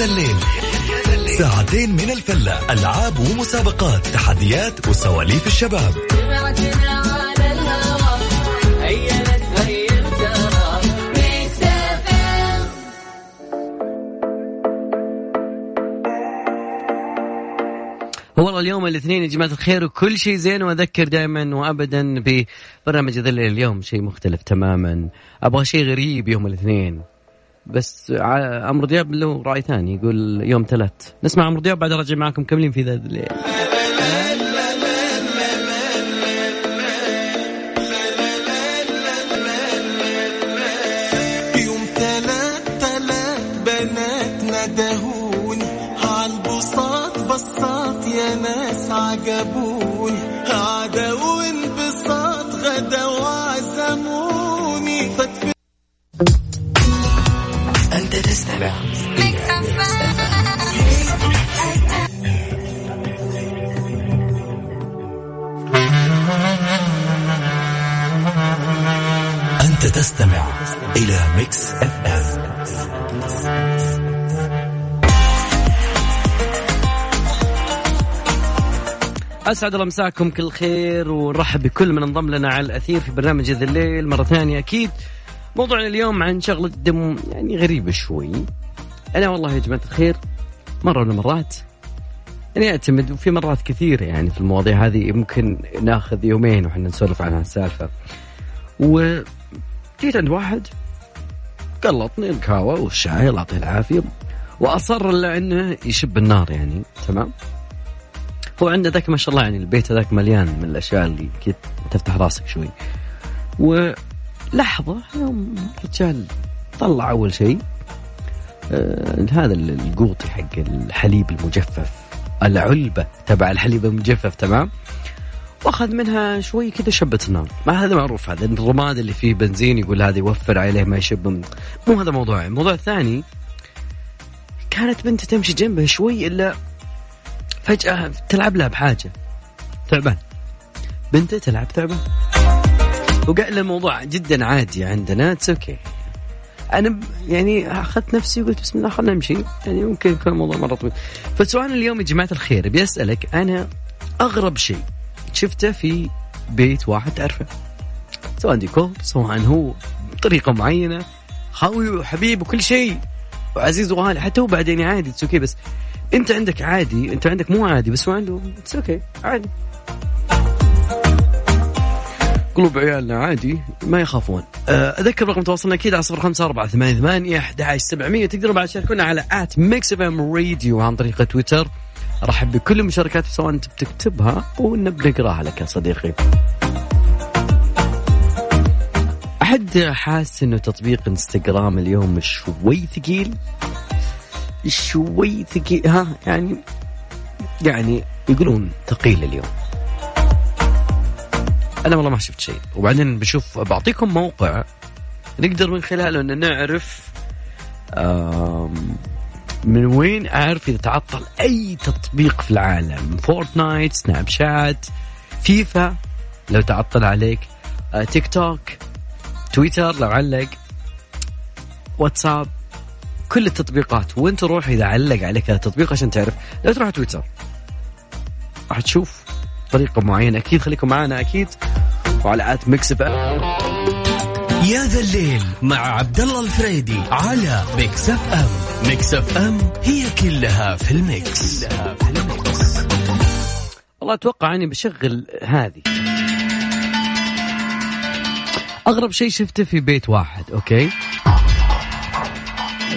الليل. ساعتين من الفلة. ألعاب ومسابقات. تحديات وسواليف الشباب. والله اليوم الاثنين يا جماعة الخير وكل شيء زين وأذكر دائما وأبدا ببرنامج ذل اليوم شيء مختلف تماما. أبغى شيء غريب يوم الاثنين. بس عمرو دياب له رأي ثاني يقول يوم ثلاث نسمع عمرو دياب بعد ارجع معكم كاملين في ذا الليل. تستمع إلى Mix FM. أسعد الله مساكم كل خير ونرحب بكل من انضم لنا على الأثير في برنامج ذا الليل. مرة ثانية أكيد موضوعنا اليوم عن شغلة دم يعني غريبة شوي. أنا والله يا جماعة الخير مرة من المرات يعني يعتمد وفي مرات كثيره يعني في المواضيع هذه ممكن ناخذ يومين وحنا نسولف عن هالسالفه وجيت عند واحد؟ قلطني الكاوى والشاي الله يعطيه العافية. وأصر إلا إنه يشب النار يعني تمام؟ هو عنده ذاك ما شاء الله يعني البيت هذاك مليان من الأشياء اللي كذا تفتح راسك شوي. ولحظة يوم الرجال طلع أول شيء آه هذا القوطي حق الحليب المجفف العلبة تبع الحليب المجفف تمام؟ وأخذ منها شوي كذا شبة النار ما هذا معروف هذا الرماد اللي فيه بنزين يقول هذا يوفر عليه ما يشب. مو هذا موضوعي الموضوع الثاني كانت بنته تمشي جنبه شوي إلا فجأة تلعب لها بحاجة. تعبان بنته تلعب تعبان وقال الموضوع جدا عادي عندنا it's okay أنا يعني أخذت نفسي وقلت بسم الله خلينا نمشي. يعني ممكن يكون الموضوع مرة طويل. فسؤال اليوم يا جماعة الخير بيسألك أنا أغرب شيء. شفته في بيت واحد تعرفه سواء ديكور سواء هو بطريقه معينة. خاوي وحبيب وكل شيء. وعزيز وغالي حتى هو بعدين عادي it's okay بس أنت عندك عادي أنت عندك مو عادي بس هو عنده it's okay عادي. قلوب عيالنا عادي ما يخافون. آه، أذكر رقم تواصلنا أكيد على صفر خمسة أربعة ثمانية ثمانية أحد عشر سبعمية. تقدروا بعد تشاركونا على at Mix FM Radio عن طريق تويتر ارحب بكل المشاركات سواء أنت بتكتبها ونقراها لك يا صديقي. أحد حاس إنه تطبيق إنستغرام اليوم شوي ثقيل؟ شوي ثقيل ها يعني يعني يقولون ثقيل اليوم. أنا والله ما شفت شيء. وبعدين بشوف بعطيكم موقع نقدر من خلاله إن نعرف من وين أعرف إذا تعطل أي تطبيق في العالم؟ Fortnite سناب شات فيفا لو تعطل عليك تيك توك تويتر لو علق واتساب كل التطبيقات. وين تروح إذا علق عليك هذا التطبيق عشان تعرف؟ لا تروح تويتر راح تشوف طريقة معينة. أكيد خليكم معنا أكيد. وعلى at Mix FM يا ذا الليل مع عبد الله الفريدي على Mix FM Mix FM هي كلها في ال Mix. والله أتوقع أني بشغل هذه. أغرب شيء شفته في بيت واحد okay؟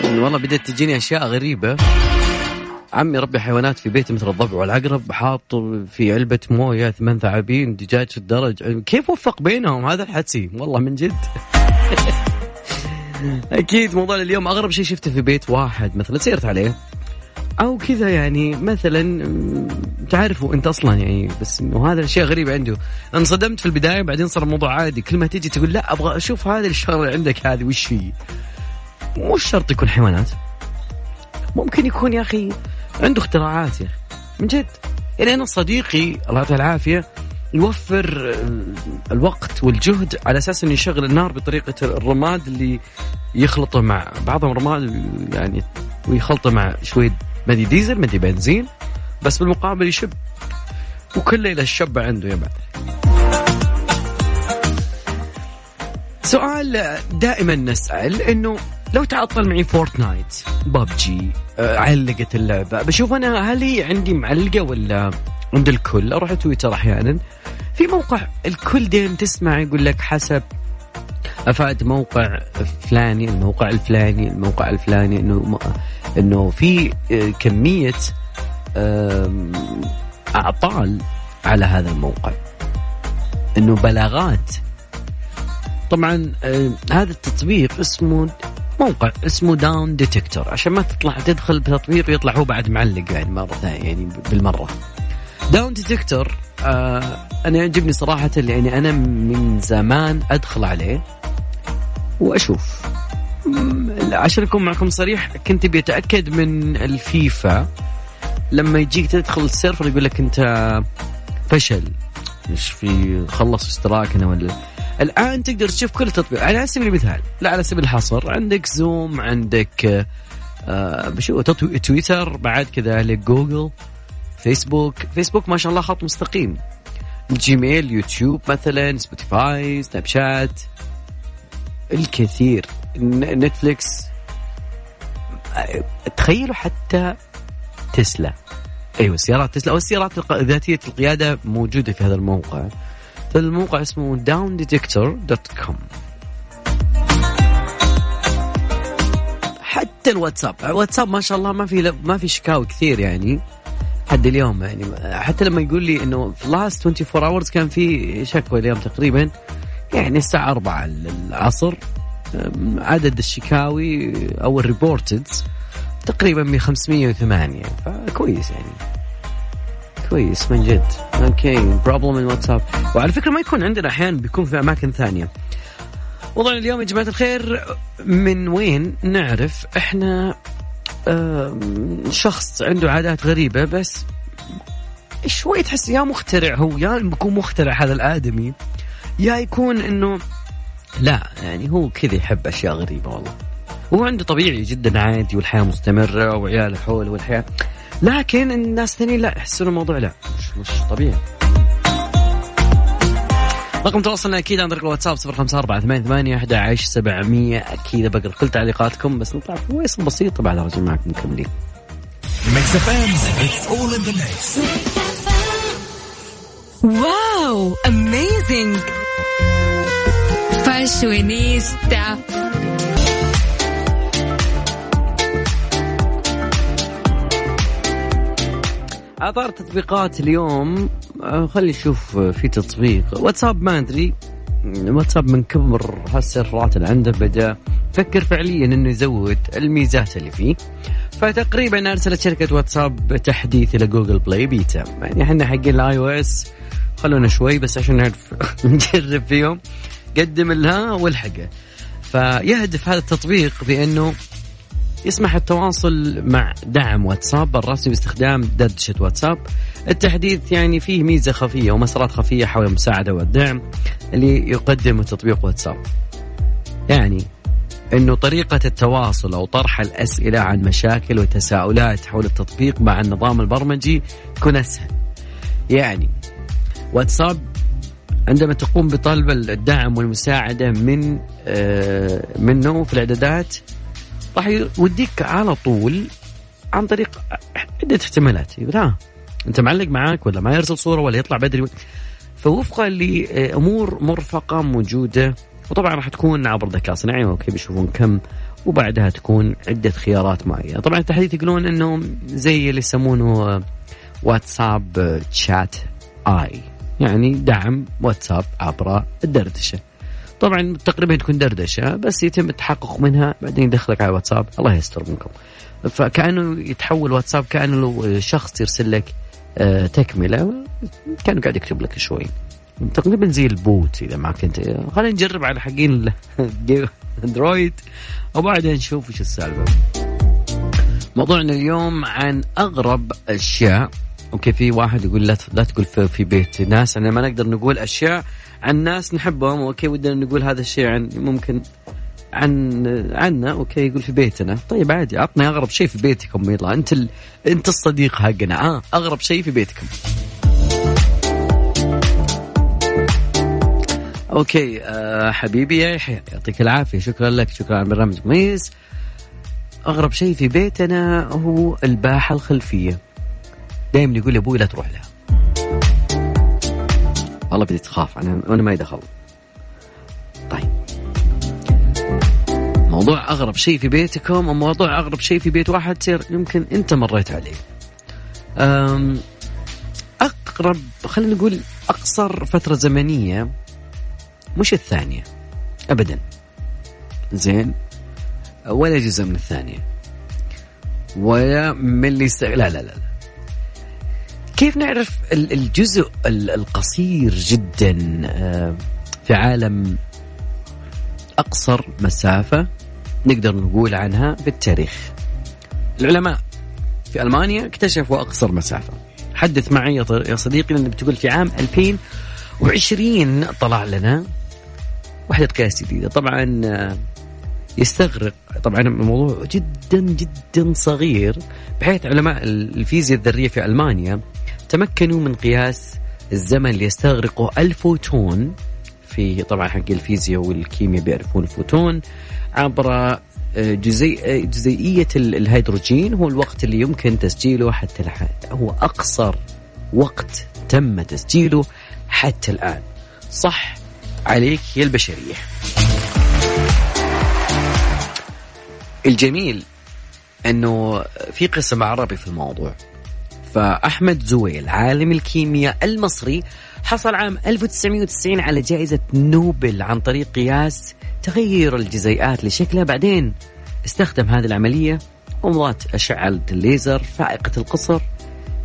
والله بدأت تجيني أشياء غريبة. عمي ربي حيوانات في بيته مثل الضبع والعقرب حاط في علبة موية ثمان ثعابين دجاج في الدرج. كيف وفق بينهم؟ هذا الحدسي. والله من جد. أكيد موضوع اليوم أغرب شيء شفته في بيت واحد مثلا سيرت عليه. أو كذا يعني مثلا تعرفوا أنت أصلا يعني بس إنه هذا الأشياء غريبة عنده. انصدمت في البداية بعدين صار الموضوع عادي. كل ما تيجي تقول لا أبغى أشوف هذه الشغله عندك هذه وش هي مو شرط يكون حيوانات. ممكن يكون يا أخي عنده اختراعات يا أخي. من جد. يعني أنا صديقي الله يعطيه العافية يوفر الوقت والجهد على أساس إنه يشغل النار بطريقة الرماد اللي يخلطه مع بعضهم رماد يعني ويخلطه مع شوية مدي ديزل مدي بنزين بس بالمقابل يشب. وكل ليله الشبه عنده يا بعد. سؤال دائما نسأل إنه لو تعطل معي فورتنايت ببجي آه، علقت اللعبة بشوف أنا هل هي عندي معلقة ولا عند الكل؟ أروح تويتر أحيانا. في موقع الكل دين تسمع يقول لك حسب أفاد موقع فلاني الموقع الفلاني الموقع الفلاني إنه إنه في آه، كمية أعطال على هذا الموقع. إنه بلاغات طبعا هذا التطبيق اسمه موقع اسمه Downdetector عشان ما تطلع تدخل بتطبيق يطلع هو بعد معلق يعني مرة ثانية يعني بالمرة. Downdetector آه أنا يعجبني صراحة يعني أنا من زمان أدخل عليه وأشوف. عشان أكون معكم صريح كنت بيتاكد من الفيفا. لما يجيك تدخل ال server يقول لك أنت فشل. مش في خلص اشتراكنا ولا؟ الآن تقدر تشوف كل تطبيق. على سبيل المثال لا على سبيل الحصر عندك Zoom عندك آه بشو تويتر بعد كذلك جوجل فيسبوك فيسبوك ما شاء الله خط مستقيم. Gmail يوتيوب مثلا Spotify سناب شات الكثير Netflix تخيلوا حتى تسلا. أيوه سيارات تسلا. أو السيارات ذاتيه القيادة موجودة في هذا الموقع. الموقع اسمه downdetector.com حتى الواتساب الواتساب ما شاء الله ما في ما في شكاوي كثير يعني حد اليوم يعني. حتى لما يقول لي إنه في last 24 hours كان في شكوى اليوم تقريبا يعني الساعة 4 العصر عدد الشكاوي أو ال reported تقريبا ب 508 فكويس يعني. كويس من جد. okay problem الواتساب وعلى فكرة ما يكون عندنا أحيانا بيكون في أماكن ثانية. وضعنا اليوم يا جماعة الخير من وين نعرف إحنا شخص عنده عادات غريبة بس شوي تحس يا مخترع هو يا بيكون مخترع هذا الآدمي يا يكون إنه لا يعني هو كذا يحب أشياء غريبة والله. هو عنده طبيعي جدا عادي والحياة مستمرة وعياله حول والحياة لكن الناس الثانيين لا يحسون الموضوع لا. مش مش طبيعي. رقم تواصلنا أكيد عن طريق الواتساب 054 88 11 700 أكيد بقرا كل تعليقاتكم بس نطلع فويصل بسيطه بعد رجع معكم مكملين. wow amazing fashionista اثار تطبيقات اليوم آه، خلي نشوف في تطبيق. واتساب ما أدري. واتساب من كبر هالسيرفرات اللي عنده بدأ فكر فعليا إنه يزود الميزات اللي فيه. فتقريبا أرسلت شركة واتساب تحديث إلى Google Play beta. يعني إحنا حقين ال iOS خلونا شوي بس عشان نعرف نجرب فيهم. قدم لها والحقه. فيهدف هذا التطبيق بأنه يسمح التواصل مع دعم واتساب الرسمي باستخدام دردشة واتساب التحديث يعني فيه ميزة خفية ومسارات خفية حول المساعدة والدعم اللي يقدمه تطبيق واتساب يعني إنه طريقة التواصل أو طرح الأسئلة عن مشاكل وتساؤلات حول التطبيق مع النظام البرمجي تكون أسهل. يعني واتساب عندما تقوم بطلب الدعم والمساعدة من آه منه في الإعدادات راح يوديك على طول عن طريق عدة احتمالات. يقول ها أنت معلق معاك ولا ما يرسل صورة ولا يطلع بدري فوفقا لأمور مرفقة موجودة وطبعا راح تكون عبر ذكاء صناعي أوكي بيشوفون كم وبعدها تكون عدة خيارات معينة. طبعا التحديث يقولون انه زي اللي يسمونه واتساب تشات آي يعني دعم واتساب عبر الدردشة. طبعا تقريبا تكون دردشة بس يتم التحقق منها بعدين يدخلك على واتساب الله يستر منكم. فكأنه يتحول واتساب كأنه لو شخص يرسل لك آه، تكملة كأنه قاعد يكتب لك شوي. تقريبا زي البوت إذا ما كنت خلينا نجرب على حقين أندرويد وبعدين نشوف وش السالفة. موضوعنا اليوم عن أغرب أشياء. okay في واحد يقول لا لا تقول في, في بيت ناس أنا ما نقدر نقول أشياء عن ناس نحبهم okay ودنا نقول هذا الشيء عن ممكن عن عنا okay يقول في بيتنا. طيب عادي عطني أغرب شيء في بيتكم يلا. أنت ال... أنت الصديق حقنا. آه أغرب شيء في بيتكم. okay آه حبيبي يا يحيى يعطيك العافية. شكرا لك شكرا على برنامج مميز أغرب شيء في بيتنا هو الباحة الخلفية. دائما يقول لي أبوي لا تروح لها. والله بدي تخاف أنا وأنا ما دخل طيب. موضوع أغرب شيء في بيتكم وموضوع أغرب شيء في بيت واحد تصير يمكن أنت مريت عليه. أقرب خلينا نقول أقصر فترة زمنية مش الثانية ابدا. زين. ولا جزء من الثانية. ولا من اللي. لا لا لا. كيف نعرف ال- الجزء ال- القصير جدا آه، في عالم أقصر مسافة نقدر نقول عنها بالتاريخ؟ العلماء في ألمانيا اكتشفوا أقصر مسافة. حدث معي يا صديقي لانك بتقول في عام 2020 طلع لنا وحدة قياس جديدة. طبعا آه، يستغرق طبعا الموضوع جدا جدا صغير بحيث علماء الفيزياء الذرية في ألمانيا تمكنوا من قياس الزمن اللي يستغرقه الفوتون في طبعا حق الفيزياء والكيمياء بيعرفون الفوتون عبر آه، جزيء آه، جزيئية ال- الهيدروجين هو الوقت اللي يمكن تسجيله حتى هو أقصر وقت تم تسجيله حتى الآن. صح عليك يا البشرية. الجميل أنه في قسم عربي في الموضوع. فأحمد زويل عالم الكيمياء المصري حصل عام 1990 على جائزة نوبل عن طريق قياس تغير الجزيئات لشكلها. بعدين استخدم هذه العملية ومضات أشعة الليزر فائقة القصر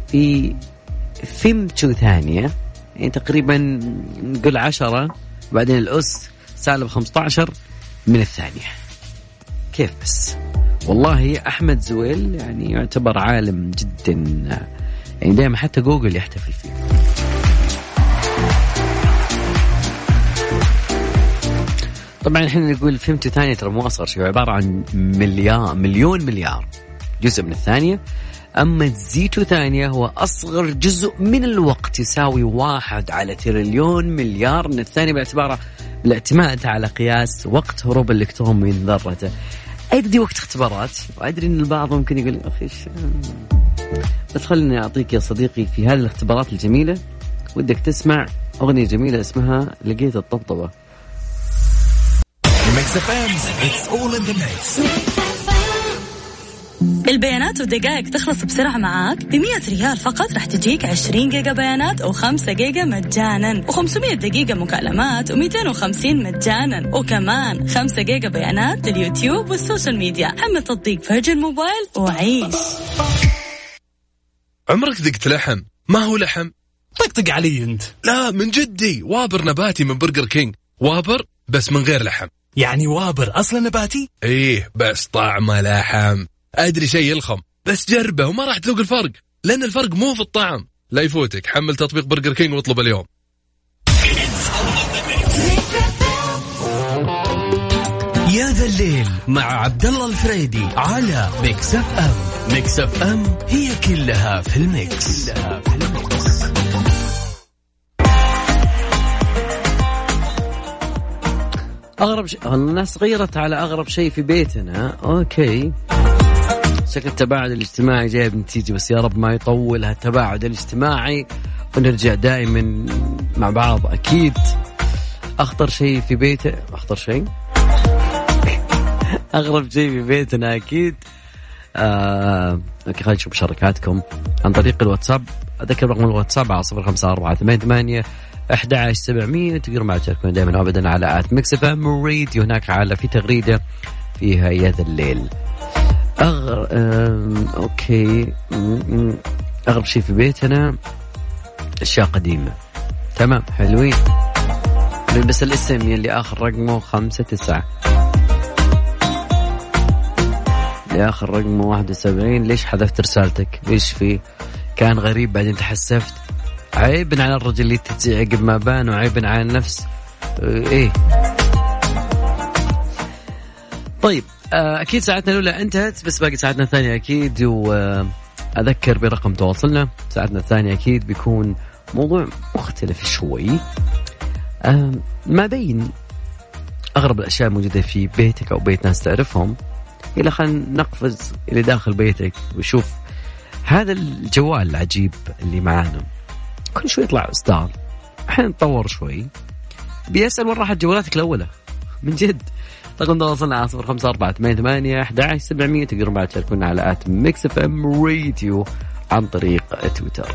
في فيمتو ثانية يعني تقريبا نقول عشرة بعدين الأس سالب 15 من الثانية. كيف بس؟ والله أحمد زويل يعني يعتبر عالم جدا. يعني دائما حتى جوجل يحتفل فيه. طبعا إحنا نقول فهمتوا ثانية ترى مو أصغر شيء عبارة عن مليار مليون مليار. جزء من الثانية. أما زيتو ثانية هو أصغر جزء من الوقت يساوي واحد على تريليون مليار. من الثانية باعتباره بالاعتماد على قياس وقت هروب الالكترون من ذرته. أدري وقت اختبارات وأدري إن البعض ممكن يقول أخي بس خليني أعطيك يا صديقي في هذه الاختبارات الجميلة ودك تسمع أغنية جميلة اسمها لقيت mix. البيانات والدقائق تخلص بسرعة معاك. ب 100 ريال فقط راح تجيك 20 جيجا بيانات أو 5 جيجا مجانا. و500 دقيقة مكالمات و250 مجانا. وكمان 5 جيجا بيانات لل YouTube وال social media. حمل تطبيق Virgin Mobile وعيش. عمرك ذقت لحم؟ ما هو لحم؟ طقطق علي انت. لا من جدي. Whopper نباتي من Burger King Whopper بس من غير لحم. يعني Whopper أصلا نباتي؟ إيه بس طعمه لحم. أدري شيء يلخم بس جربه وما راح تذوق الفرق لأن الفرق مو في الطعم. لا يفوتك حمل تطبيق Burger King واطلب اليوم. يا ذا الليل مع عبد الله الفريدي على Mix FM Mix FM هي كلها في ال mix, كلها في ال mix. أغرب شيء الناس غردت على أغرب شيء في بيتنا. okay. شكل التباعد الاجتماعي جايب نتيجة بس يا رب ما يطول هالتباعد الاجتماعي. ونرجع دائما مع بعض أكيد. أخطر شيء في بيته أخطر شيء؟ أغرب شيء في بيتنا أكيد. آه... okay خلينا نشوف مشاركاتكم. عن طريق الواتساب أذكر رقم الواتساب على صفر خمسة أربعة ثمانية ثمانية 11700 تقدروا معي تشاركون دائما وابدا على at Mix FM Radio. هناك على في تغريدة فيها يا ذا الليل أغر... okay. أغرب شيء في بيتنا أشياء قديمة. تمام حلوين. بس الاسم اللي آخر رقمه خمسة تسعة. اللي اخر رقمه 71 ليش حذفت رسالتك؟ إيش في؟ كان غريب بعدين تحسفت. عيب على الرجل اللي تتزي عقب ما بان وعيب على النفس. إيه. طيب آه، أكيد ساعتنا الأولى انتهت بس باقي ساعتنا الثانية أكيد. واذكر برقم تواصلنا. ساعتنا الثانية أكيد بيكون موضوع مختلف شوي. آه، ما بين أغرب الأشياء الموجودة في بيتك أو بيت ناس تعرفهم. إلى خلينا نقفز إلى داخل بيتك وشوف هذا الجوال العجيب اللي معانا. كل شوي يطلع اصدار إحنا نتطور شوي. بيسال وين راحت جوالاتك الأولى؟ من جد. رقم تواصلنا على صفر خمسة أربعة ثمانية ثمانية أحد سبعمية. تقدرون بعد تشاركونا على at Mix FM Radio عن طريق تويتر.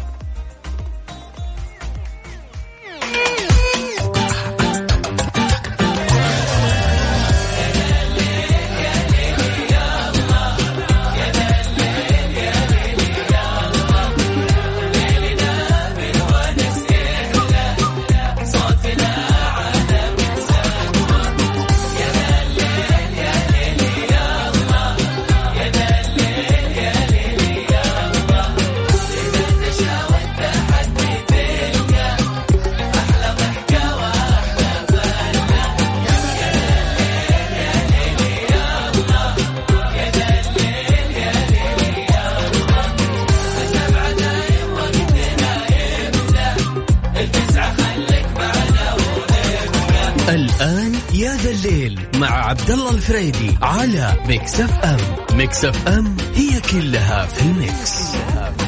الفريدي على Mix FM Mix FM هي كلها في ال mix, كلها في.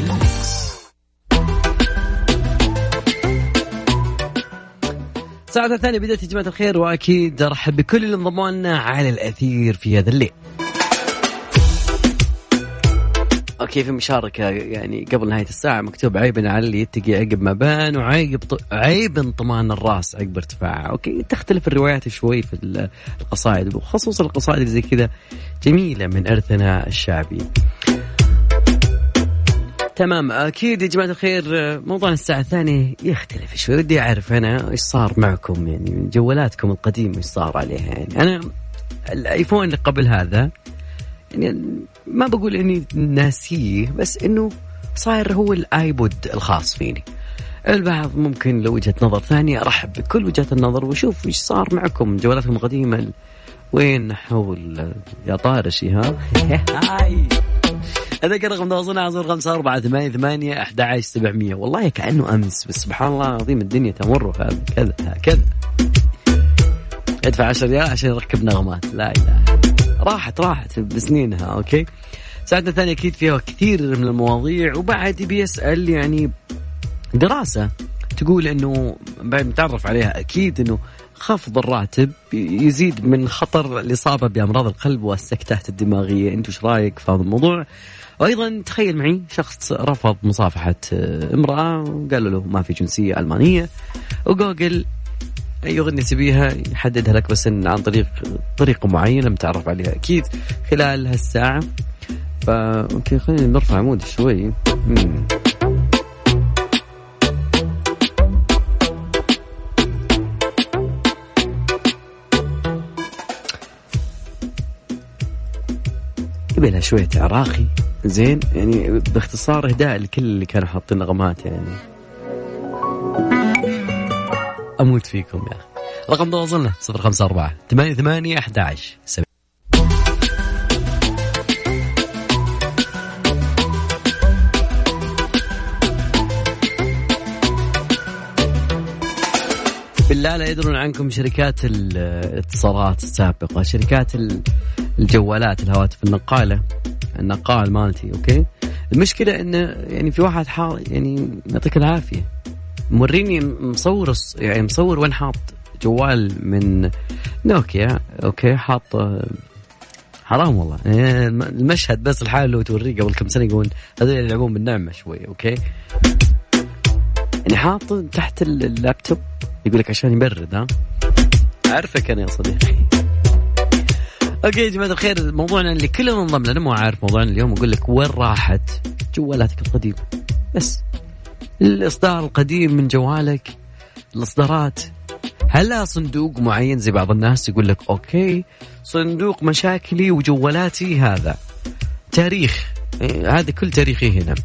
ساعة الثانية بدأت يا جماعة الخير وأكيد أرحب بكل اللي انضموا لنا على الأثير في هذا الليل okay في مشاركة يعني قبل نهاية الساعة مكتوب عيب على اللي يتقي عقب ما بان وعيب عيب طمان الراس عقب ارتفاعها okay تختلف الروايات شوي في القصائد وخصوصا القصائد اللي زي كذا جميلة من أرثنا الشعبي. تمام أكيد يا جماعة الخير موضوع الساعة الثانية يختلف شوي. ودي أعرف أنا إيش صار معكم يعني جوالاتكم القديمة إيش صار عليها؟ يعني أنا الآيفون اللي قبل هذا يعني ما بقول إني ناسيه بس إنه صاير هو الآيبود الخاص فيني. البعض ممكن لو وجهة نظر ثانية أرحب بكل وجهات النظر وشوف إيش صار معكم جوالاتكم القديمة وين حول يا طارشي ها؟ أذكر رقم تواصلنا على صفر خمسة أربعة ثمانية ثمانية أحد عشر سبعمية. والله كأنه أمس بس سبحان الله العظيم الدنيا تمر هكذا هكذا. ادفع 10 ريال عشان يركب نغمات. لا إله راحت راحت بسنينها أوكي ساعتنا الثانية أكيد فيها كثير من المواضيع وبعد بيسأل يعني دراسة تقول إنه بعد متعرف عليها أكيد إنه خفض الراتب يزيد من خطر الإصابة بأمراض القلب والسكتات الدماغية، أنت وش رأيك في هذا الموضوع؟ وأيضا تخيل معي شخص رفض مصافحة امرأة وقال له ما في جنسية ألمانية وجوجل أي أغنية تبيها يحددها لك بس إن عن طريق طريقة معينة متعرف عليها. أكيد خلال هالساعة. فا أوكي خلينا نرفع عمود شوي. مم. يبي لها شوية عراقي. زين يعني باختصار اهداء لكل اللي كانوا حاطين نغمات يعني. أموت فيكم يا أخي. رقم تواصلنا 054 88 11 بالله لا يدرون عنكم شركات الاتصالات السابقة شركات الجوالات الهواتف النقالة النقال مالتي okay؟ المشكلة إنه يعني في واحد حاط يعني يعطيك العافية. موريني مصور يعني مصور وين حاط جوال من Nokia؟ okay حاط حرام والله. يعني المشهد بس الحال لو توريه قبل كم سنة يقول هذول يلعبون بالنعمة شوي okay؟ يعني حاط تحت اللابتوب يقول لك عشان يبرد ها؟ أعرفك أنا يا صديقي. okay يا جماعة الخير موضوعنا اللي كلنا انضم لنا مو عارف موضوعنا اليوم أقول لك وين راحت جوالاتك القديمة. بس. الإصدار القديم من جوالك الإصدارات. هل لها صندوق معين زي بعض الناس يقول لك okay صندوق مشاكلي وجوالاتي هذا. تاريخ إيه، هذا كل تاريخي هنا.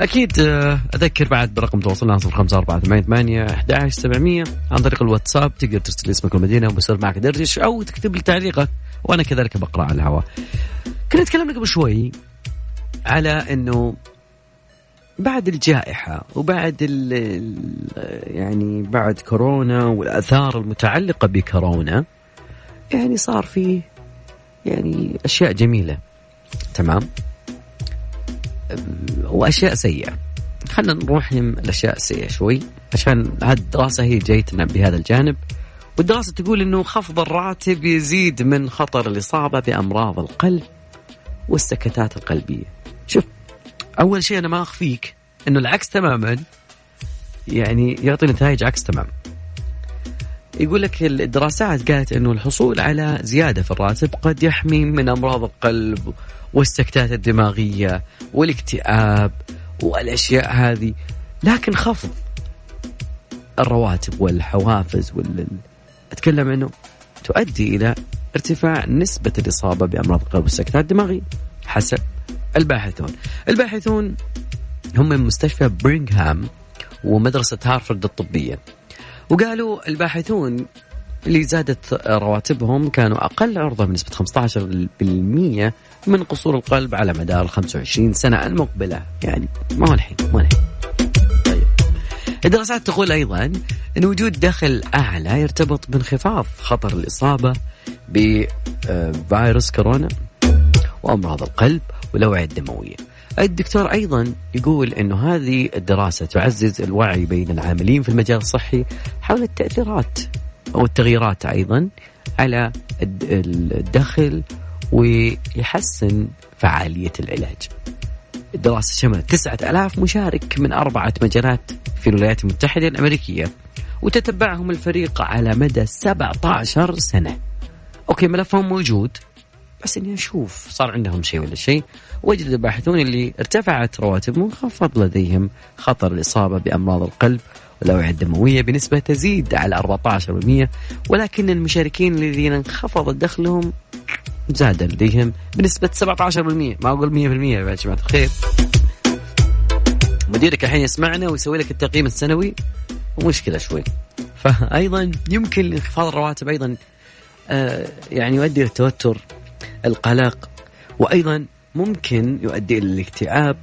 أكيد آه، أذكر بعد برقم تواصلنا 05488 11700 عن طريق الواتساب تقدر ترسل اسمك والمدينة وبصير معك دردش أو تكتب لي تعليقك وأنا كذلك بقرأ على الهواء. كنا تكلمنا قبل شوي على إنه بعد الجائحة وبعد ال يعني بعد كورونا والآثار المتعلقة بكورونا يعني صار في يعني أشياء جميلة. تمام؟ وأشياء سيئة. خلينا نروح الأشياء السيئة شوي عشان هذه الدراسة هي جايتنا بهذا الجانب. والدراسة تقول أنه خفض الراتب يزيد من خطر الإصابة بأمراض القلب والسكتات القلبية. شوف أول شيء أنا ما أخفيك أنه العكس تماما. يعني يعطي نتائج عكس تماما يقول لك الدراسات قالت إنه الحصول على زيادة في الراتب قد يحمي من أمراض القلب والسكتات الدماغية والاكتئاب والأشياء هذه. لكن خفض الرواتب والحوافز وال أتكلم إنه تؤدي إلى ارتفاع نسبة الإصابة بأمراض القلب والسكتات الدماغية حسب الباحثون. الباحثون هم من مستشفى برينغهام ومدرسة هارفرد الطبية. وقالوا الباحثون اللي زادت رواتبهم كانوا أقل عرضة بنسبة 15% من قصور القلب على مدار 25 سنة المقبلة. يعني ما هو الحين ما الحين. طيب. الدراسات تقول أيضا أن وجود دخل أعلى يرتبط بانخفاض خطر الإصابة بفيروس كورونا وأمراض القلب والأوعية الدموية الدكتور أيضا يقول أنه هذه الدراسة تعزز الوعي بين العاملين في المجال الصحي حول التأثيرات أو التغييرات أيضا على الدخل ويحسن فعالية العلاج. الدراسة شملت تسعة ألاف مشارك من أربعة مجالات في الولايات المتحدة الأمريكية وتتبعهم الفريق على مدى 17 سنة. أوكي ملفهم موجود بس إني أشوف صار عندهم شيء ولا شيء. وجد الباحثون اللي ارتفعت رواتبهم خفض لديهم خطر الإصابة بأمراض القلب والأوعية الدموية بنسبة تزيد على 14% ولكن المشاركين الذين انخفض دخلهم زاد لديهم بنسبة 17% ما أقول 100% يا جماعة الخير. مديرك الحين يسمعنا ويسوي لك التقييم السنوي. ومشكلة شوي. فأيضا يمكن انخفاض الرواتب أيضا آه يعني يؤدي للتوتر القلق وأيضا ممكن يؤدي إلى الاكتئاب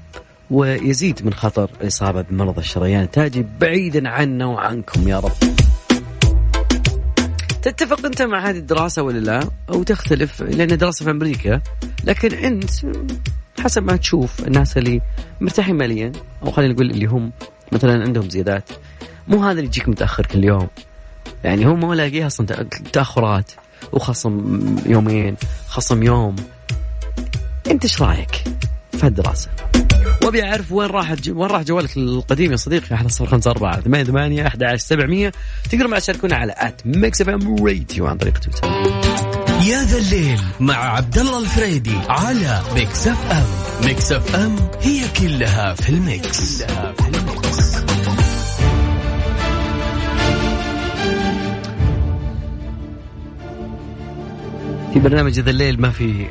ويزيد من خطر الإصابة بمرض الشريان التاجي بعيدا عنا وعنكم يا رب. تتفق أنت مع هذه الدراسة ولا لا؟ أو تختلف لأن دراسه في أمريكا لكن أنت حسب ما تشوف الناس اللي مرتاحين ماليا أو خلينا نقول اللي هم مثلا عندهم زيادات مو هذا اللي يجيك متأخر كل يوم يعني هو ما لاقيها أصلا تأخرات وخصم يومين خصم يوم. انت إيش رايك؟ في هالدراسه وابي اعرف وين راح وين راح جوالك القديم يا صديقي؟ على صفر خمسة أربعة ثمانية ثمانية أحد عشر سبعمية. تقدروا مع تشاركونا على at Mix FM Radio عن طريق تويتر. يا ذا الليل مع عبد الله الفريدي على Mix FM Mix FM هي كلها في ال mix, كلها في ال mix. في برنامج ذا الليل ما في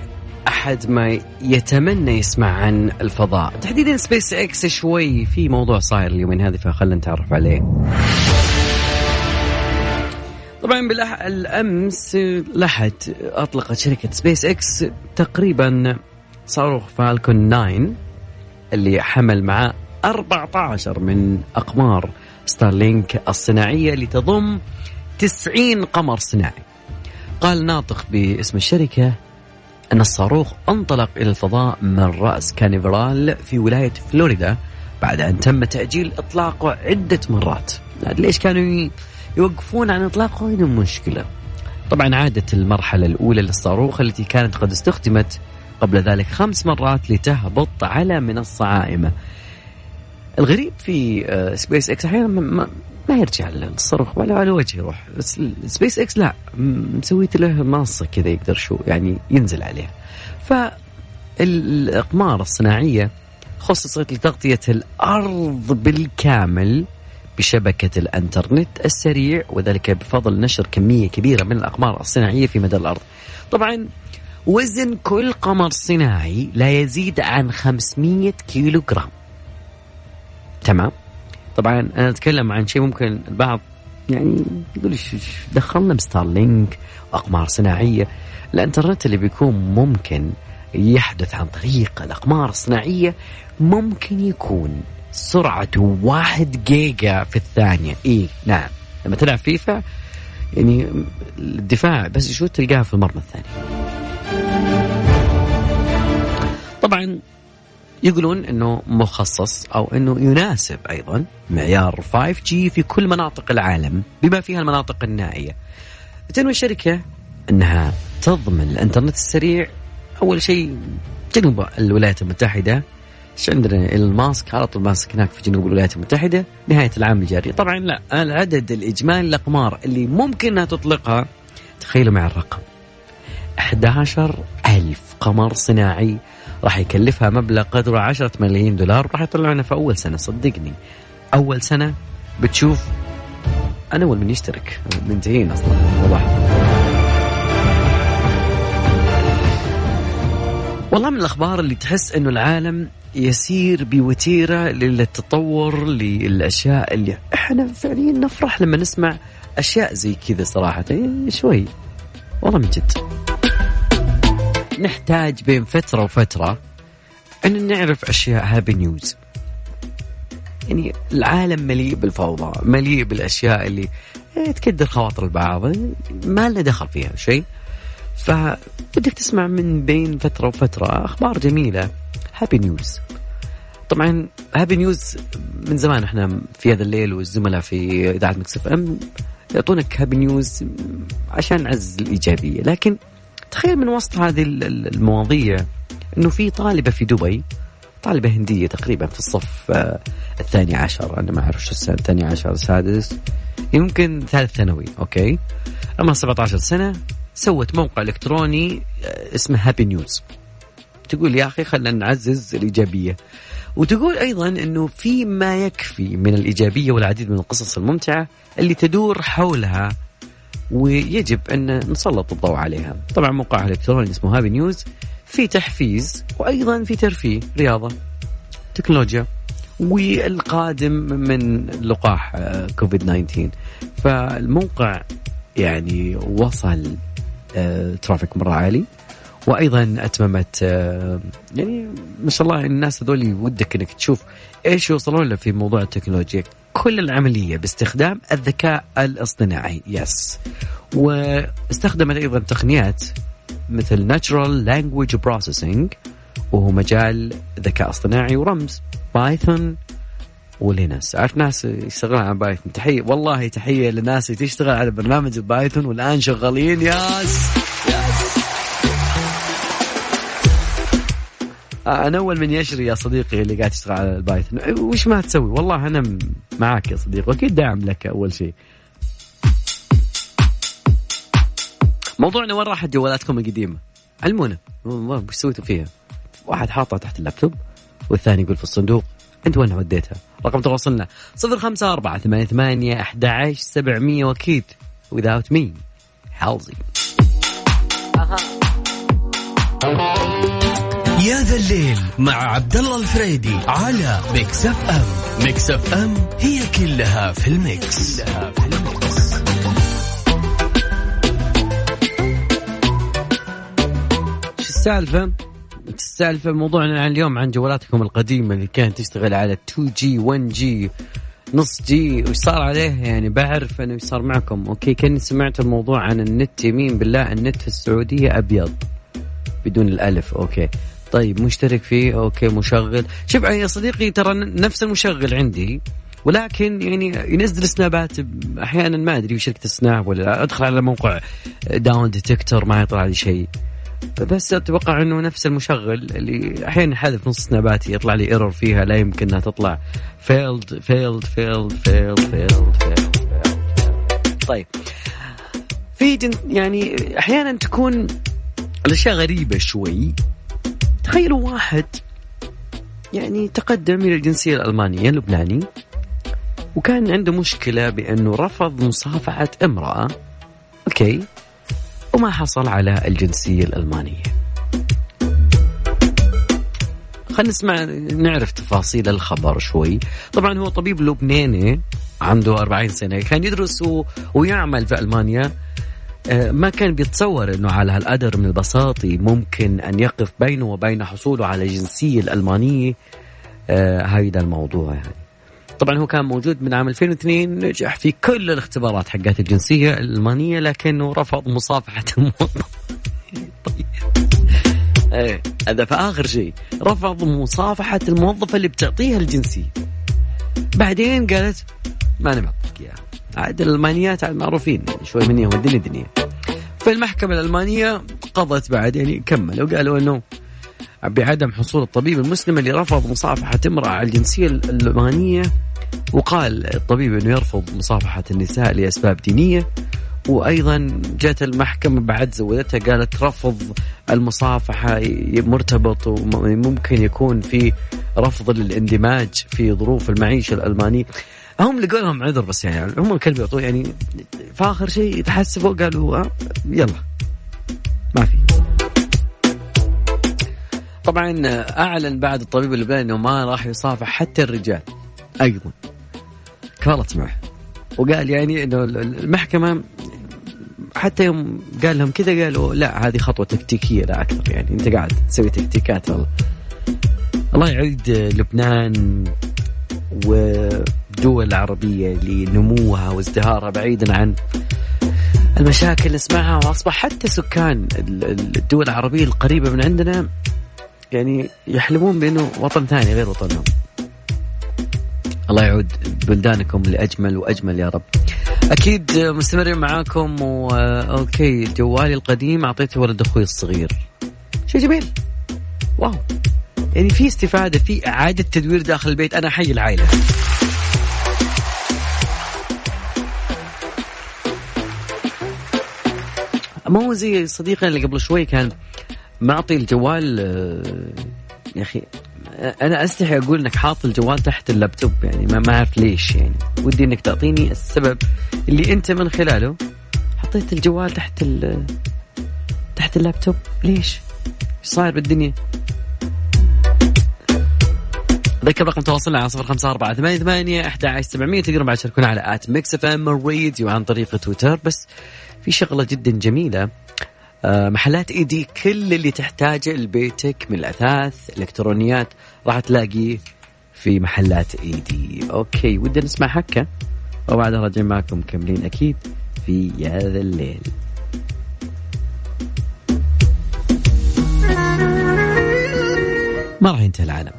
أحد ما يتمنى يسمع عن الفضاء. تحديدا سبيس إكس شوي في موضوع صاير اليومين هذه فخلنا نتعرف عليه. طبعا بالامس لحد أطلقت شركة سبيس إكس تقريبا صاروخ Falcon 9 اللي حمل معاه 14 من أقمار Starlink الصناعية اللي تضم 90 قمر صناعي. قال ناطق باسم الشركة أن الصاروخ انطلق إلى الفضاء من رأس كانيفرال في ولاية فلوريدا بعد أن تم تأجيل إطلاقه عدة مرات. ليش كانوا يوقفون عن إطلاقه هنا مشكلة طبعا عادت المرحلة الأولى للصاروخ التي كانت قد استخدمت قبل ذلك خمس مرات لتهبط على منصة عائمة. الغريب في سبيس إكس أحيانا ما يرجع الصاروخ ولا على وجه يروح. سبيس إكس لا مسويت له منصة كذا يقدر شو يعني ينزل عليها. فالإقمار الصناعية خصصت لتغطية الأرض بالكامل بشبكة الإنترنت السريع وذلك بفضل نشر كمية كبيرة من الأقمار الصناعية في مدى الأرض. طبعا وزن كل قمر صناعي لا يزيد عن 500 كيلو جرام تمام؟ طبعا أنا أتكلم عن شيء ممكن البعض يعني يقول إيش دخلنا بستارلينك وأقمار صناعية. الإنترنت اللي بيكون ممكن يحدث عن طريق الأقمار الصناعية ممكن يكون سرعته واحد جيجا في الثانية. اي نعم. لما تلعب فيفا يعني الدفاع بس شو تلقاها في المرمى الثاني. طبعا يقولون إنه مخصص أو إنه يناسب أيضا معيار 5G في كل مناطق العالم بما فيها المناطق النائية. تنوي الشركة إنها تضمن الإنترنت السريع أول شيء جنوب الولايات المتحدة عندنا ايلون ماسك على طول ماسك هناك في جنوب الولايات المتحدة نهاية العام الجاري طبعا لا العدد الإجمالي الأقمار اللي ممكن أنها تطلقها تخيلوا مع الرقم 11 ألف قمر صناعي راح يكلفها مبلغ قدره 10 ملايين دولار راح يطلعونها في أول سنة. صدقني. أول سنة بتشوف أنا أول من يشترك. منتهين أصلا. والله. والله من الأخبار اللي تحس أنه العالم يسير بوتيرة للتطور للأشياء اللي إحنا فعليا نفرح لما نسمع أشياء زي كذا صراحة. إيه، شوي. والله من جد. نحتاج بين فترة وفترة أن نعرف أشياء هابي نيوز يعني العالم مليء بالفوضى مليء بالأشياء اللي إيه، تكدر خواطر البعض ما لنا دخل فيها شيء. فبدك تسمع من بين فترة وفترة أخبار جميلة. happy news طبعا happy news من زمان إحنا في هذا الليل والزملاء في إذاعة Mix FM يعطونك happy news عشان نعزز الإيجابية. لكن تخيل من وسط هذه ال- ال- المواضيع إنه في طالبة في دبي طالبة هندية تقريبا في الصف آه، الثاني عشر أنا ما أعرف شو السنة الثاني عشر السادس يمكن ثالث ثانوي okay؟ عمرها 17 سنة سوت موقع إلكتروني آه، اسمه Happy News تقول يا أخي خلينا نعزز الإيجابية. وتقول أيضا إنه في ما يكفي من الإيجابية والعديد من القصص الممتعة اللي تدور حولها ويجب أن نسلط الضوء عليها. طبعا موقعها الالكتروني اسمه Happy News. في تحفيز وأيضا في ترفيه، رياضة، تكنولوجيا والقادم من لقاح آه، كوفيد 19 فالموقع يعني وصل آه، ترافيك مرة عالي. وأيضا أتممت آه، يعني ما شاء الله الناس هذول ودك إنك تشوف إيش يوصلون له في موضوع التكنولوجيا. كل العملية باستخدام الذكاء الاصطناعي يس واستخدمت أيضا تقنيات مثل Natural Language Processing وهو مجال ذكاء اصطناعي ورمز Python و Linux. عارف ناس يشتغلون على Python تحية والله تحية للناس اللي تشتغل على برنامج ال Python والآن شغالين yes أنا أول من يشري يا صديقي اللي قاعد تشتغل على ال Python وش ما تسوي؟ والله أنا م- معك يا صديقي وأكيد داعم لك أول شيء. موضوعنا وين راحت جوالاتكم القديمة. علمونا. وش سويتوا فيها؟ واحد حاطها تحت اللابتوب والثاني يقول في الصندوق أنت وين وديتها؟ رقم تواصلنا. 054 88 11 700 وأكيد without me Halsey يا ذا الليل مع عبد الله الفريدي على Mix FM Mix FM هي كلها في ال mix, كلها في ال mix. شو السالفة؟ السالفة موضوعنا عن اليوم عن جوالاتكم القديمة اللي كانت تشتغل على 2G 1G نص G وش صار عليه؟ يعني بعرف أنه صار معكم. okay كاني سمعت الموضوع عن النت يمين بالله النت في السعودية أبيض بدون الألف. okay. طيب مشترك فيه okay مشغل. شوف يا صديقي ترى نفس المشغل عندي ولكن يعني ينزل سنابات أحيانا ما أدري شركة ال Snap ولا لا. أدخل على موقع Downdetector ما يطلع لي شيء. بس أتوقع إنه نفس المشغل اللي أحيانا حذف نص سناباتي يطلع لي error فيها لا يمكن إنها تطلع. failed failed failed failed failed failed طيب. في يعني أحيانا تكون الأشياء غريبة شوي. تخيلوا واحد. يعني تقدم إلى الجنسية الألمانية لبناني وكان عنده مشكلة بأنه رفض مصافحة امرأة أوكي؟ وما حصل على الجنسية الألمانية. خلينا نسمع نعرف تفاصيل الخبر شوي. طبعا هو طبيب لبناني عنده 40 سنة كان يدرس. ويعمل في ألمانيا. ما كان بيتصور إنه على هالقدر من البساطة ممكن أن يقف بينه وبين حصوله على الجنسية الألمانية. آه، هيدا الموضوع يعني. طبعا هو كان موجود من عام 2002 نجح في كل الاختبارات حقات الجنسية الألمانية لكنه رفض مصافحة الموظف طيب. إيه هذا في آخر شيء. رفض مصافحة الموظفة اللي بتعطيها الجنسية. بعدين قالت ما أنا بعطيك اياها عاد الالمانيات معروفين يعني شوي مني ودني دنيا في المحكمة الألمانية قضت بعد يعني كملوا قالوا أنه بعدم حصول الطبيب المسلم اللي رفض مصافحة امرأة على الجنسية الألمانية وقال الطبيب أنه يرفض مصافحة النساء لأسباب دينية. وأيضا جاءت المحكمة بعد زودتها قالت رفض المصافحة مرتبط وممكن يكون في رفض للاندماج في ظروف المعيشة الألمانية. هم لقوا لهم عذر بس يعني هم كانوا بيعطوه يعني فآخر شيء تحسبوا قالوا آه، يلا. ما في. طبعا أعلن بعد الطبيب اللبناني إنه ما راح يصافح حتى الرجال. أيضا كفرت معه. وقال يعني إنه المحكمة حتى يوم قال لهم كذا قالوا لا هذه خطوة تكتيكية لا أكثر يعني أنت قاعد تسوي تكتيكات. والله الله يعيد لبنان. والدول العربية لنموها وازدهارها بعيدا عن المشاكل نسمعها وأصبح حتى سكان الدول العربية القريبة من عندنا يعني يحلمون بأنه وطن ثاني غير وطنهم. الله يعود بلدانكم لأجمل وأجمل يا رب. أكيد مستمرين معاكم okay جوالي القديم أعطيته ولد أخوي الصغير. شيء جميل. wow. يعني في استفادة في إعادة تدوير داخل البيت أنا حي العائلة. ما هو زي صديقنا اللي قبل شوي كان معطي الجوال آه، يا أخي أنا أستحي أقول إنك حاط الجوال تحت اللابتوب يعني ما أعرف ليش يعني ودي إنك تعطيني السبب اللي أنت من خلاله حطيت الجوال تحت تحت اللابتوب ليش؟ إيش صاير بالدنيا؟ ذكر رقم تواصلنا على صفر خمسة أربعة ثمانية ثمانية أحد سبعمية تقدرون بعد تشاركونا على at Mix FM Radio عن طريق تويتر. بس في شغلة جدا جميلة. آه، محلات ايدي كل اللي تحتاجه لبيتك من الأثاث إلكترونيات راح تلاقيه في محلات ايدي أوكي ودنا نسمع حكة. وبعدها راجعين معكم مكملين أكيد في هذا الليل. ما راح ينتهي العالم.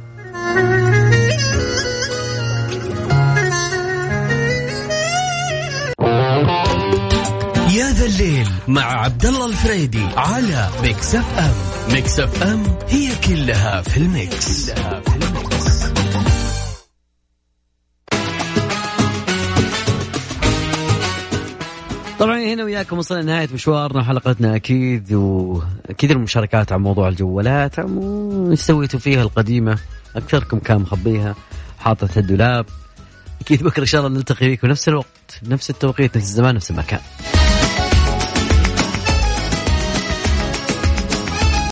يا ذا الليل مع عبد الله الفريدي على Mix FM Mix FM هي كلها في ال mix, كلها في ال mix. طبعا هنا وياكم وصلنا لنهاية مشوارنا وحلقتنا أكيد وأكيد المشاركات عن موضوع الجوالات. إيش سويتوا فيها القديمة؟ أكثركم كان مخبيها حاطة الدولاب أكيد بكرة إن شاء الله نلتقي فيكم نفس الوقت نفس التوقيت نفس الزمان نفس المكان.